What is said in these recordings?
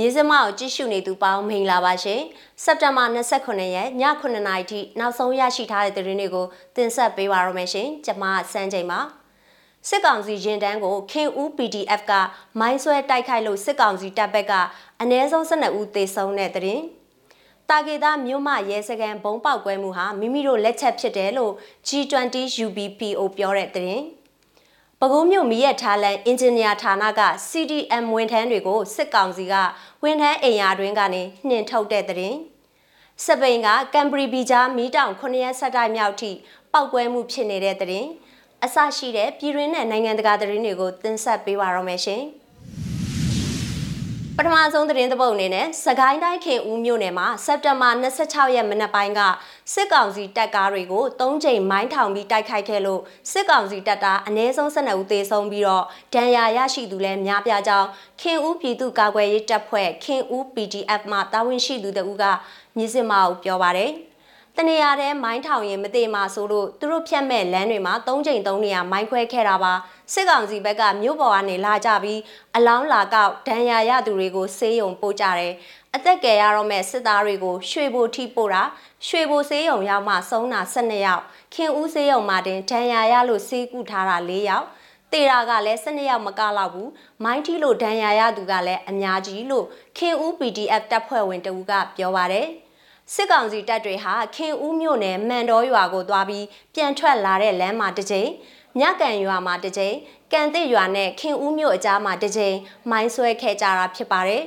မြေစမကိုကြည့်ရှုနေသူပေါင်းမင်္ဂလာပါရှင်စက်တင်ဘာ29ရက်ည9:00နာရီထိနောက်ဆုံးရရှိထားတဲ့သတင်းတွေကိုတင်ဆက်ပေးပါရမယ်ရှင်ကျွန်မစန်းချိန်ပါစစ်ကောင်စီရင်တန်းကိုခင်ဦး PDF ကမိုင်းဆွဲတိုက်ခိုက်လို့စစ်ကောင်စီတပ်ဘက်ကအ ਨੇ ဆုံး12ဦးသေဆုံးတဲ့သတင်းတာဂေတာမြို့မရဲစကန်ဘုံပေါက်ကွဲမှုဟာမိမိတို့လက်ချက်ဖြစ်တယ်လို့ G20 UBPO ပြောတဲ့သတင်း ပဲခူးမြို့မီးရထားလန်အင်ဂျင်နီယာဌာနက CDM ဝန်ထမ်းတွေကိုစစ်ကောင်စီကဝန်ထမ်းအိမ်ယာတွင်းကနေနှင်ထုတ်တဲ့တဲ့စပိန်ကကမ်ဘရီဘီဂျာမီးတောင်9ရက်ဆက်တိုက်မြောက်ထိပောက်ကွဲမှုဖြစ်နေတဲ့တဲ့အဆရှိတဲ့ပြည်တွင်းနဲ့နိုင်ငံတကာသတင်းတွေကိုတင်ဆက်ပေးပါရမယ်ရှင်။ ပထမဆုံးသတင်းသပုတ်အနေနဲ့စကိုင်းတိုင်းခင်ဦးမြို့နယ်မှာစက်တင်ဘာ26ရက်မနက်ပိုင်းကစစ်ကောင်စီတပ်ကားတွေကို၃ချိန်မိုင်းထောင်ပြီးတိုက်ခိုက်ခဲ့လို့စစ်ကောင်စီတပ်သားအ ਨੇ ဆုံး12ဦးသေဆုံးပြီးတော့ဒဏ်ရာရရှိသူလည်းများပြားကြောင်းခင်ဦးပြည်သူ့ကာကွယ်ရေးတပ်ဖွဲ့ခင်ဦး PDF မှတာဝန်ရှိသူတဦးကမြစ်စမအောင်ပြောပါတယ်။တနေရာထဲမိုင်းထောင်ရင်မသေးမှာဆိုလို့သူတို့ဖြတ်မဲ့လမ်းတွေမှာ၃ချိန်၃နေရာမိုင်းခွဲခဲ့တာပါ စစ်ကောင်စီဘက်ကမြို့ပေါ်ကနေလာကြပြီးအလောင်းလာကောက်ဒဏ်ရာရသူတွေကိုဆေးရုံပို့ကြတယ်အသက်ကယ်ရတော့မဲ့စစ်သားတွေကိုရွှေဘိုထိပို့တာရွှေဘိုဆေးရုံရောက်မှဆုံးတာ12ယောက်ခင်ဦးဆေးရုံမှာတင်ဒဏ်ရာရလို့ဆေးကုထားတာ4ယောက်တေရာကလည်း12ယောက်မကလောက်ဘူးမိုင်းထီလို့ဒဏ်ရာရသူကလည်းအများကြီးလို့ခင်ဦး PDF တပ်ဖွဲ့ဝင်တဦးကပြောပါတယ်စစ်ကောင်စီတပ်တွေဟာခင်ဦးမြို့နယ်မှန်တော်ရွာကိုသွားပြီးပြန်ထွက်လာတဲ့လမ်းမှာတစ်ချိန် မြကန်ရွာမှာတစ်ချိန်ကန်သစ်ရွာနဲ့ခင်ဦးမြို့အကြားမှာတစ်ချိန်မိုင်းဆွဲခဲ့ကြတာဖြစ်ပါတယ်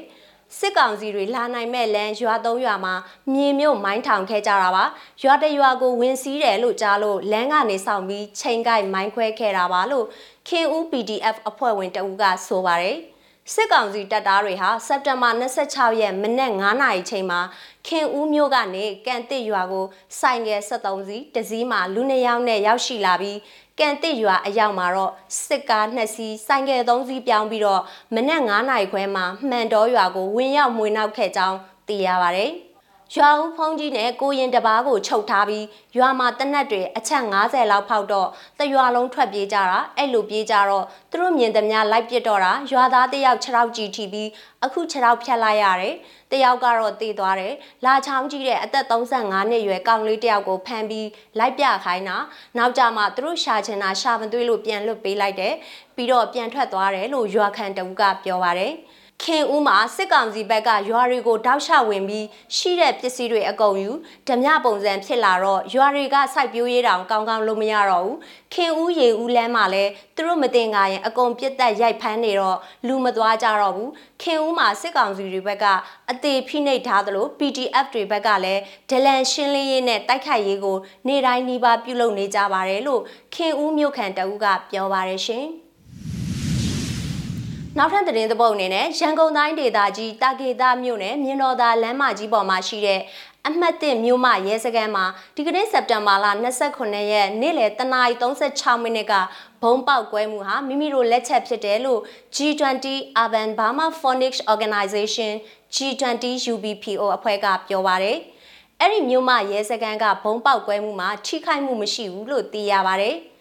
စစ်ကောင်စီတွေလာနိုင်မဲ့လမ်းရွာသုံးရွာမှာမြေမြို့မိုင်းထောင်ခဲ့ကြတာပါရွာတရွာကိုဝင်စီးတယ်လို့ကြားလို့လမ်းကနေဆောင်ပြီးချိန်ကိုက်မိုင်းခွဲခဲ့တာပါလို့ခင်ဦး PDF အဖွဲ့ဝင်တအူးကဆိုပါတယ်စစ်ကောင်စီတပ်သားတွေဟာစက်တင်ဘာ26ရက်မနက်9:00နာရီချိန်မှာခင်ဦးမြို့ကနေကန်တစ်ရွာကိုစိုင်ငယ်73စီးတစည်းမှာလူနှစ်ယောက်နဲ့ရောက်ရှိလာပြီး ကန်တစ်ရွာအရောက်မှာတော့စစ်ကားနှစ်စီးစိုင်ငယ်3စီးပြောင်းပြီးတော့မနက်9:00နာရီခွဲမှာမှန်တော်ရွာကိုဝင်ရောက်မွေနောက်ခဲ့ကြောင်းသိရပါဗျ။ ရွာဦးဖုံးကြီးနဲ့ကိုရင်တပားကိုချုပ်ထားပြီးရွာမှာတနက်တွေအချက်90လောက်ဖောက်တော့တရွာလုံးထွက်ပြေးကြတာအဲ့လိုပြေးကြတော့သူတို့မြင်သမျှလိုက်ပစ်တော့တာရွာသားတယောက်6ရောက်ကြည့်ထိပြီးအခု6ရောက်ဖြတ်လိုက်ရတယ်တယောက်ကတော့တေးသွားတယ်လာချောင်းကြီးတဲ့အသက်35နှစ်ရွယ်ကောင်လေးတယောက်ကိုဖမ်းပြီးလိုက်ပြခိုင်းတာနောက်ကြမှာသူတို့ရှာချင်တာရှာမသွေးလို့ပြန်လွတ်ပေးလိုက်တယ်ပြီးတော့ပြန်ထွက်သွားတယ်လို့ရွာခံတဦးကပြောပါတယ် ခင်ဦးမှာစစ်ကောင်စီဘက်ကရွာတွေကိုတောက်ချဝင်ပြီးရှိတဲ့ပစ္စည်းတွေအကုန်ယူဓမြပုံစံဖြစ်လာတော့ရွာတွေကစိုက်ပျိုးရေးတောင်ကောင်းကောင်းလုပ်မရတော့ဘူးခင်ဦးရေဦးလမ်းမှာလည်းသူတို့မတင်ကားရင်အကုန်ပြစ်တက်ရိုက်ဖမ်းနေတော့လူမသွားကြတော့ဘူးခင်ဦးမှာစစ်ကောင်စီတွေဘက်ကအသေးဖိနှိပ်ထားသလို PDF တွေဘက်ကလည်းဒလန်ရှင်းလင်းရေးနဲ့တိုက်ခိုက်ရေးကို နေ့တိုင်းနှီးပါပြုလုပ်နေကြပါတယ်လို့ခင်ဦးမြို့ခံတအုပ်ကပြောပါတယ်ရှင်။ နောက်ထပ်သတင်းသပုတ်အနေနဲ့ရန်ကုန်တိုင်းဒေသကြီးတာကေတာမြို့နယ်မြင်းတော်သာလမ်းမကြီးပေါ်မှာရှိတဲ့အမှတ်1မြို့မရဲစခန်းမှာဒီကနေ့စက်တင်ဘာလ29ရက်နေ့လယ်3:36မိနစ်ကဘုံပေါက်ကွဲမှုဟာမိမိတို့လက်ချက်ဖြစ်တယ်လို့ G20 Urban Burma Phonics Organization G20 UBPO အဖွဲ့ကပြောပါတယ်။အဲ့ဒီမြို့မရဲစခန်းကဘုံပေါက်ကွဲမှုမှာထိခိုက်မှုမရှိဘူးလို့သိရပါတယ်။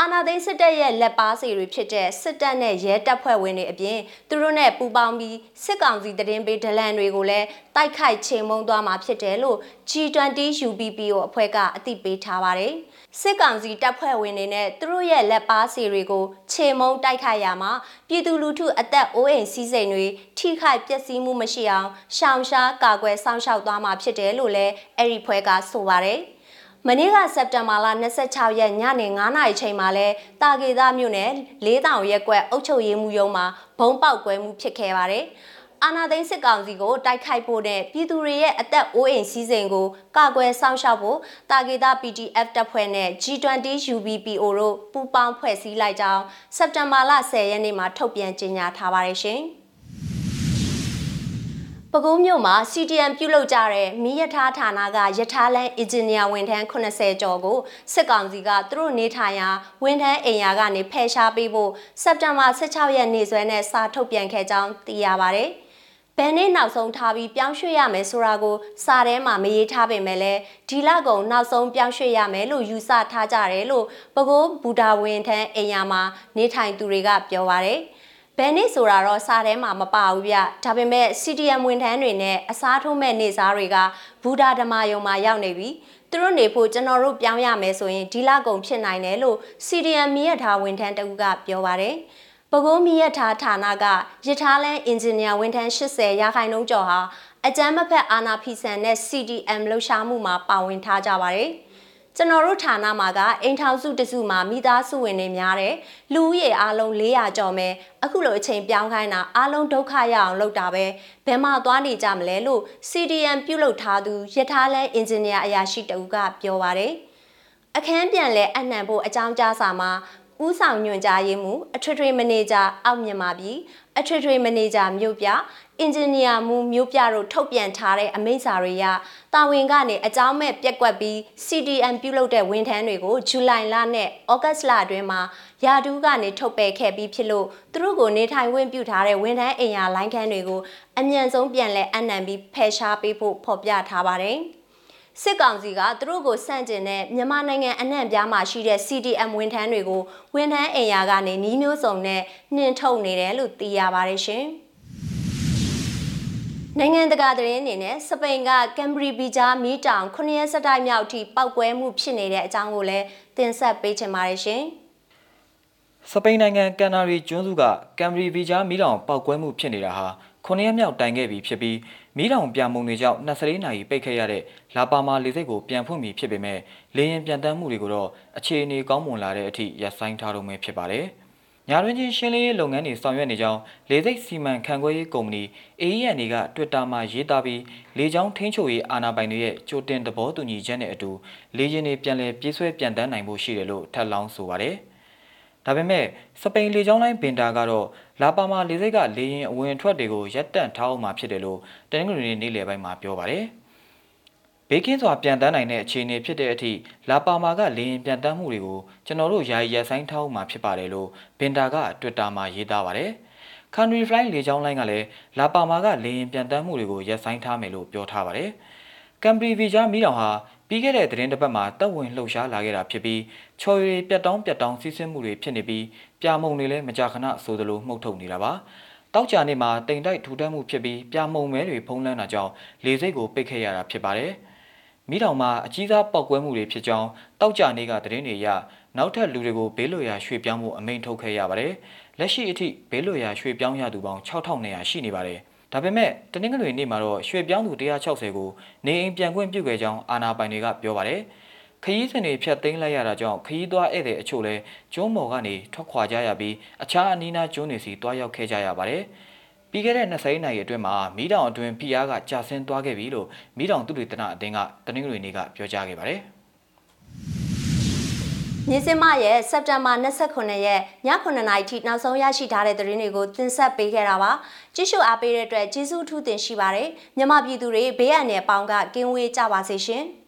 အာနာသိန်းစစ်တပ်ရဲ့လက်ပါစီတွေဖြစ်တဲ့စစ်တပ်နဲ့ရဲတပ်ဖွဲ့ဝင်တွေအပြင်သူတို့နဲ့ပူးပေါင်းပြီးစစ်ကောင်စီတရင်ပေးဒလန်တွေကိုလည်းတိုက်ခိုက်ချိန်မုံသွားမှာဖြစ်တယ်လို့ G20 UPPO အဖွဲ့ကအသိပေးထားပါတယ်။စစ်ကောင်စီတပ်ဖွဲ့ဝင်တွေနဲ့သူတို့ရဲ့လက်ပါစီတွေကိုချိန်မုံတိုက်ခိုက်ရမှာပြည်သူလူထုအသက်အိုးအိမ်စီးစိမ်တွေထိခိုက်ပျက်စီးမှုမရှိအောင်ရှောင်ရှားကာကွယ်စောင့်ရှောက်သွားမှာဖြစ်တယ်လို့လည်းအဲ့ဒီဖွဲ့ကဆိုပါတယ်။ မနေ့ကစက်တင်ဘာလ26ရက်ညနေ9:00နာရီချိန်မှာလဲတာကေသားမြို့နယ်လေးတောင်ရက်ကွက်အုပ်ချုပ်ရေးမှုရုံးမှာဘုံပေါက်ကွဲမှုဖြစ်ခဲ့ပါတယ်။အာနာသိန်းစစ်ကောင်စီကိုတိုက်ခိုက်ဖို့နဲ့ပြည်သူတွေရဲ့အသက်အိုးအိမ်စီးစိမ်ကိုကာကွယ်စောင့်ရှောက်ဖို့တာဂေတာ PDF တပ်ဖွဲ့နဲ့ G20 UBPO တို့ပူးပေါင်းဖွဲ့စည်းလိုက်ကြောင်းစက်တင်ဘာလ10ရက်နေ့မှာထုတ်ပြန်ကြေညာထားပါတယ်ရှင်။ ပဲခူးမြို့မှာ CTM ပြုလုပ်ကြတဲ့မီးရထားဌာနကရထားလမ်းအင်ဂျင်နီယာဝန်ထမ်း80ကျော်ကိုစစ်ကောင်စီကသူတို့နေထိုင်ရာဝန်ထမ်းအိမ်ယာကနေဖယ်ရှားပေးဖို့စက်တင်ဘာ16ရက်နေ့စွဲနဲ့စာထုတ်ပြန်ခဲ့ကြောင်းသိရပါဗျ။ဘယ်နေ့နောက်ဆုံးထားပြီးပြောင်းရွှေ့ရမယ်ဆိုတာကိုစာထဲမှာမရေးထားပေမဲ့လည်းဒီလကုံနောက်ဆုံးပြောင်းရွှေ့ရမယ်လို့ယူဆထားကြတယ်လို့ပဲခူးဘူတာဝန်ထမ်းအိမ်ယာမှာနေထိုင်သူတွေကပြောပါဗျ။ ဘယ်နေ့ဆိုတာတော့စာထဲမှာမပါဘူးဗျဒါပေမဲ့ CDM ဝန်ထမ်းတွေနဲ့အစားထိုးမဲ့နေစားတွေကဘူဒါဓမာယုံမှာရောက်နေပြီသူတို့နေဖို့ကျွန်တော်တို့ပြောင်းရမယ်ဆိုရင်ဒီလကုန်ဖြစ်နိုင်တယ်လို့ CDM မြရထားဝန်ထမ်းတဦးကပြောပါတယ်ပဲခူးမြရထားဌာနကရထားလန်းအင်ဂျင်နီယာဝန်ထမ်း80ရာခိုင်နှုန်းကျော်ဟာအကြမ်းမဖက်အာနာဖီဆန်နဲ့ CDM လှူရှားမှုမှာပါဝင်ထားကြပါတယ် ကျွန်တော်တို့ဌာနမှာကအိမ်ထောင်စုတစုမှာမိသားစုဝင်တွေများတယ်လူဦးရေအားလုံး400ကျော်မယ်အခုလိုအချိန်ပြောင်းခိုင်းတာအားလုံးဒုက္ခရအောင်လုပ်တာပဲဘယ်မှသွားနေကြမလဲလို့ CDM ပြုတ်လုထားသူရထားလန်းအင်ဂျင်နီယာအရာရှိတဦးကပြောပါတယ်အခန်းပြန်လဲအနှံဖို့အကြောင်းကြားစာမှာ ဦးဆောင်ညွှန်ကြားရေးမှူးအထွေထွေမန်နေဂျာအောက်မြန်မာပြည်အထွေထွေမန်နေဂျာမြို့ပြအင်ဂျင်နီယာမှူးမြို့ပြတို့ထုတ်ပြန်ထားတဲ့အမိန့်စာတွေရတာဝန်ကနေအကြောင်းမဲ့ပြက်ကွက်ပြီး CDM ပြုလုပ်တဲ့ဝန်ထမ်းတွေကိုဇူလိုင်လနဲ့ဩဂတ်လအတွင်းမှာယာဒူးကနေထုတ်ပယ်ခဲ့ပြီးဖြစ်လို့သူတို့ကိုနေထိုင်ခွင့်ပြုထားတဲ့ဝန်ထမ်းအိမ်ယာလိုင်းခန်းတွေကိုအမြန်ဆုံးပြန်လည်အနှံပြီးဖယ်ရှားပေးဖို့ဖော်ပြထားပါတယ်။ စစ်ကောင်စီကသူတို့ကိုစန့်ကျင်တဲ့မြန်မာနိုင်ငံအနှံ့ပြားမှာရှိတဲ့ CDM ဝန်ထမ်းတွေကိုဝန်ထမ်းအိမ်ယာကနေနှီးမျိုးစုံနဲ့နှင်ထုတ်နေတယ်လို့သိရပါတယ်ရှင်။နိုင်ငံတကာသတင်းအနေနဲ့စပိန်ကကမ်ဘရီဘီဂျာမီတောင်9ရက်ဆက်တိုက်မြောက်အထိပောက်ကွဲမှုဖြစ်နေတဲ့အကြောင်းကိုလည်းတင်ဆက်ပေးချင်ပါတယ်ရှင်။စပိန်နိုင်ငံကန်နာရီကျွန်းစုကကမ်ဘရီဘီဂျာမီတောင်ပောက်ကွဲမှုဖြစ်နေတာဟာ 9ရက်မြောက်တိုင်ခဲ့ပြီဖြစ်ပြီးမီးတောင်ပြန်မုံတွေကြောင့်24နာရီပိတ်ခဲ့ရတဲ့လာပါမာလေဆိပ်ကိုပြန်ဖွင့်ပြီးဖြစ်ပေမဲ့လေရင်ပြန်တမ်းမှုတွေကိုတော့အခြေအနေကောင်းမွန်လာတဲ့အထိရပ်ဆိုင်းထားတော့မှဖြစ်ပါတယ်။ညာတွင်ချင်းရှင်းလင်းရေးလုပ်ငန်းတွေဆောင်ရွက်နေကြောင်းလေဆိပ်စီမံခန့်ခွဲရေးကုမ္ပဏီ AEN က Twitter မှာရေးသားပြီးလေကြောင်းထင်းချိုရေးအာဏာပိုင်တွေရဲ့ကြိုတင်သဘောတူညီချက်နဲ့အတူလေယာဉ်တွေပြန်လည်ပြေးဆွဲပြန်တမ်းနိုင်ဖို့ရှိတယ်လို့ထပ်လောင်းဆိုပါတယ်။ဒါပေမဲ့စပိန်လေကြောင်းလိုင်းဘင်တာကတော့ လာပါမာလေဆိပ်ကလေယာဉ်အဝင်အထွက်တွေကိုရပ်တန့်ထားအောင်မှာဖြစ်တယ်လို့တနင်္ဂနွေနေ့နေ့လယ်ပိုင်းမှာပြောပါတယ်။ဘေးကင်းစွာပြန်တန်းနိုင်တဲ့အခြေအနေဖြစ်တဲ့အထိလာပါမာကလေယာဉ်ပြန်တန်းမှုတွေကိုကျွန်တော်တို့ယာယီရပ်ဆိုင်းထားအောင်မှာဖြစ်ပါတယ်လို့ဘင်တာက Twitter မှာရေးသားပါတယ်။ Country Fly လေကြောင်းလိုင်းကလည်းလာပါမာကလေယာဉ်ပြန်တန်းမှုတွေကိုရပ်ဆိုင်းထားမယ်လို့ပြောထားပါတယ်။ကမ်ဘရီဗီဂျာမီတောင်ဟာပြီးခဲ့တဲ့သတင်းတစ်ပတ်မှာတပ်ဝင်လှုပ်ရှားလာခဲ့တာဖြစ်ပြီးချော်ရီပြတ်တောင်းပြတ်တောင်းစီးဆင်းမှုတွေဖြစ်နေပြီး ပြာမုံတွေလည်းမကြာခဏဆိုသလိုမှုတ်ထုတ်နေတာပါတောက်ကြနေ့မှာတိမ်တိုက်ထူထမ်းမှုဖြစ်ပြီးပြာမုံမဲတွေဖုံးလန်းတာကြောင့်လေစိတ်ကိုပိတ်ခဲ့ရတာဖြစ်ပါတယ်မိတောင်မှာအကြီးစားပောက်ကွဲမှုတွေဖြစ်ကြောင်းတောက်ကြနေ့ကသတင်းတွေအရနောက်ထပ်လူတွေကိုဘေးလွတ်ရာရွှေ့ပြောင်းမှုအမိန့်ထုတ်ခဲ့ရပါတယ်လက်ရှိအထိဘေးလွတ်ရာရွှေ့ပြောင်းရသူပေါင်း6200ရှိနေပါတယ်ဒါပေမဲ့တနင်္ဂနွေနေ့မှာတော့ရွှေပြောင်းသူ160ကိုနေအိမ်ပြန်ခွင့်ပြုခဲ့ကြောင်းအာဏာပိုင်တွေကပြောပါတယ်။ ခရီးစဉ်တွေဖြတ်သိမ်းလိုက်ရတာကြောင့်ခရီးသွားဧည့်သည်အချို့လည်းကျွန်းမော်ကနေထွက်ခွာကြရပြီးအခြားအနီးနားကျွန်းတွေစီတွားရောက်ခဲ့ကြရပါတယ်။ပြီးခဲ့တဲ့20နှစ်အတွင်းမှာမီးတောင်အတွင်းဖိအားကကျဆင်းသွားခဲ့ပြီလို့မီးတောင်သူတွေတနအတင်းကတနင်္ဂနွေနေ့ကပြောကြားခဲ့ပါတယ်။မြင်းစင်မရဲ့စက်တင်ဘာ29ရက်ည9:00နာရီထိနောက်ဆုံးရရှိထားတဲ့သတင်းတွေကိုတင်ဆက်ပေးခဲ့တာပါကြည့်ရှုအားပေးတဲ့အတွက်ကျေးဇူးထူးတင်ရှိပါတယ်မြမပြည်သူတွေဘေးအန္တရာယ်ပေါင်းကကင်းဝေးကြပါစေရှင်။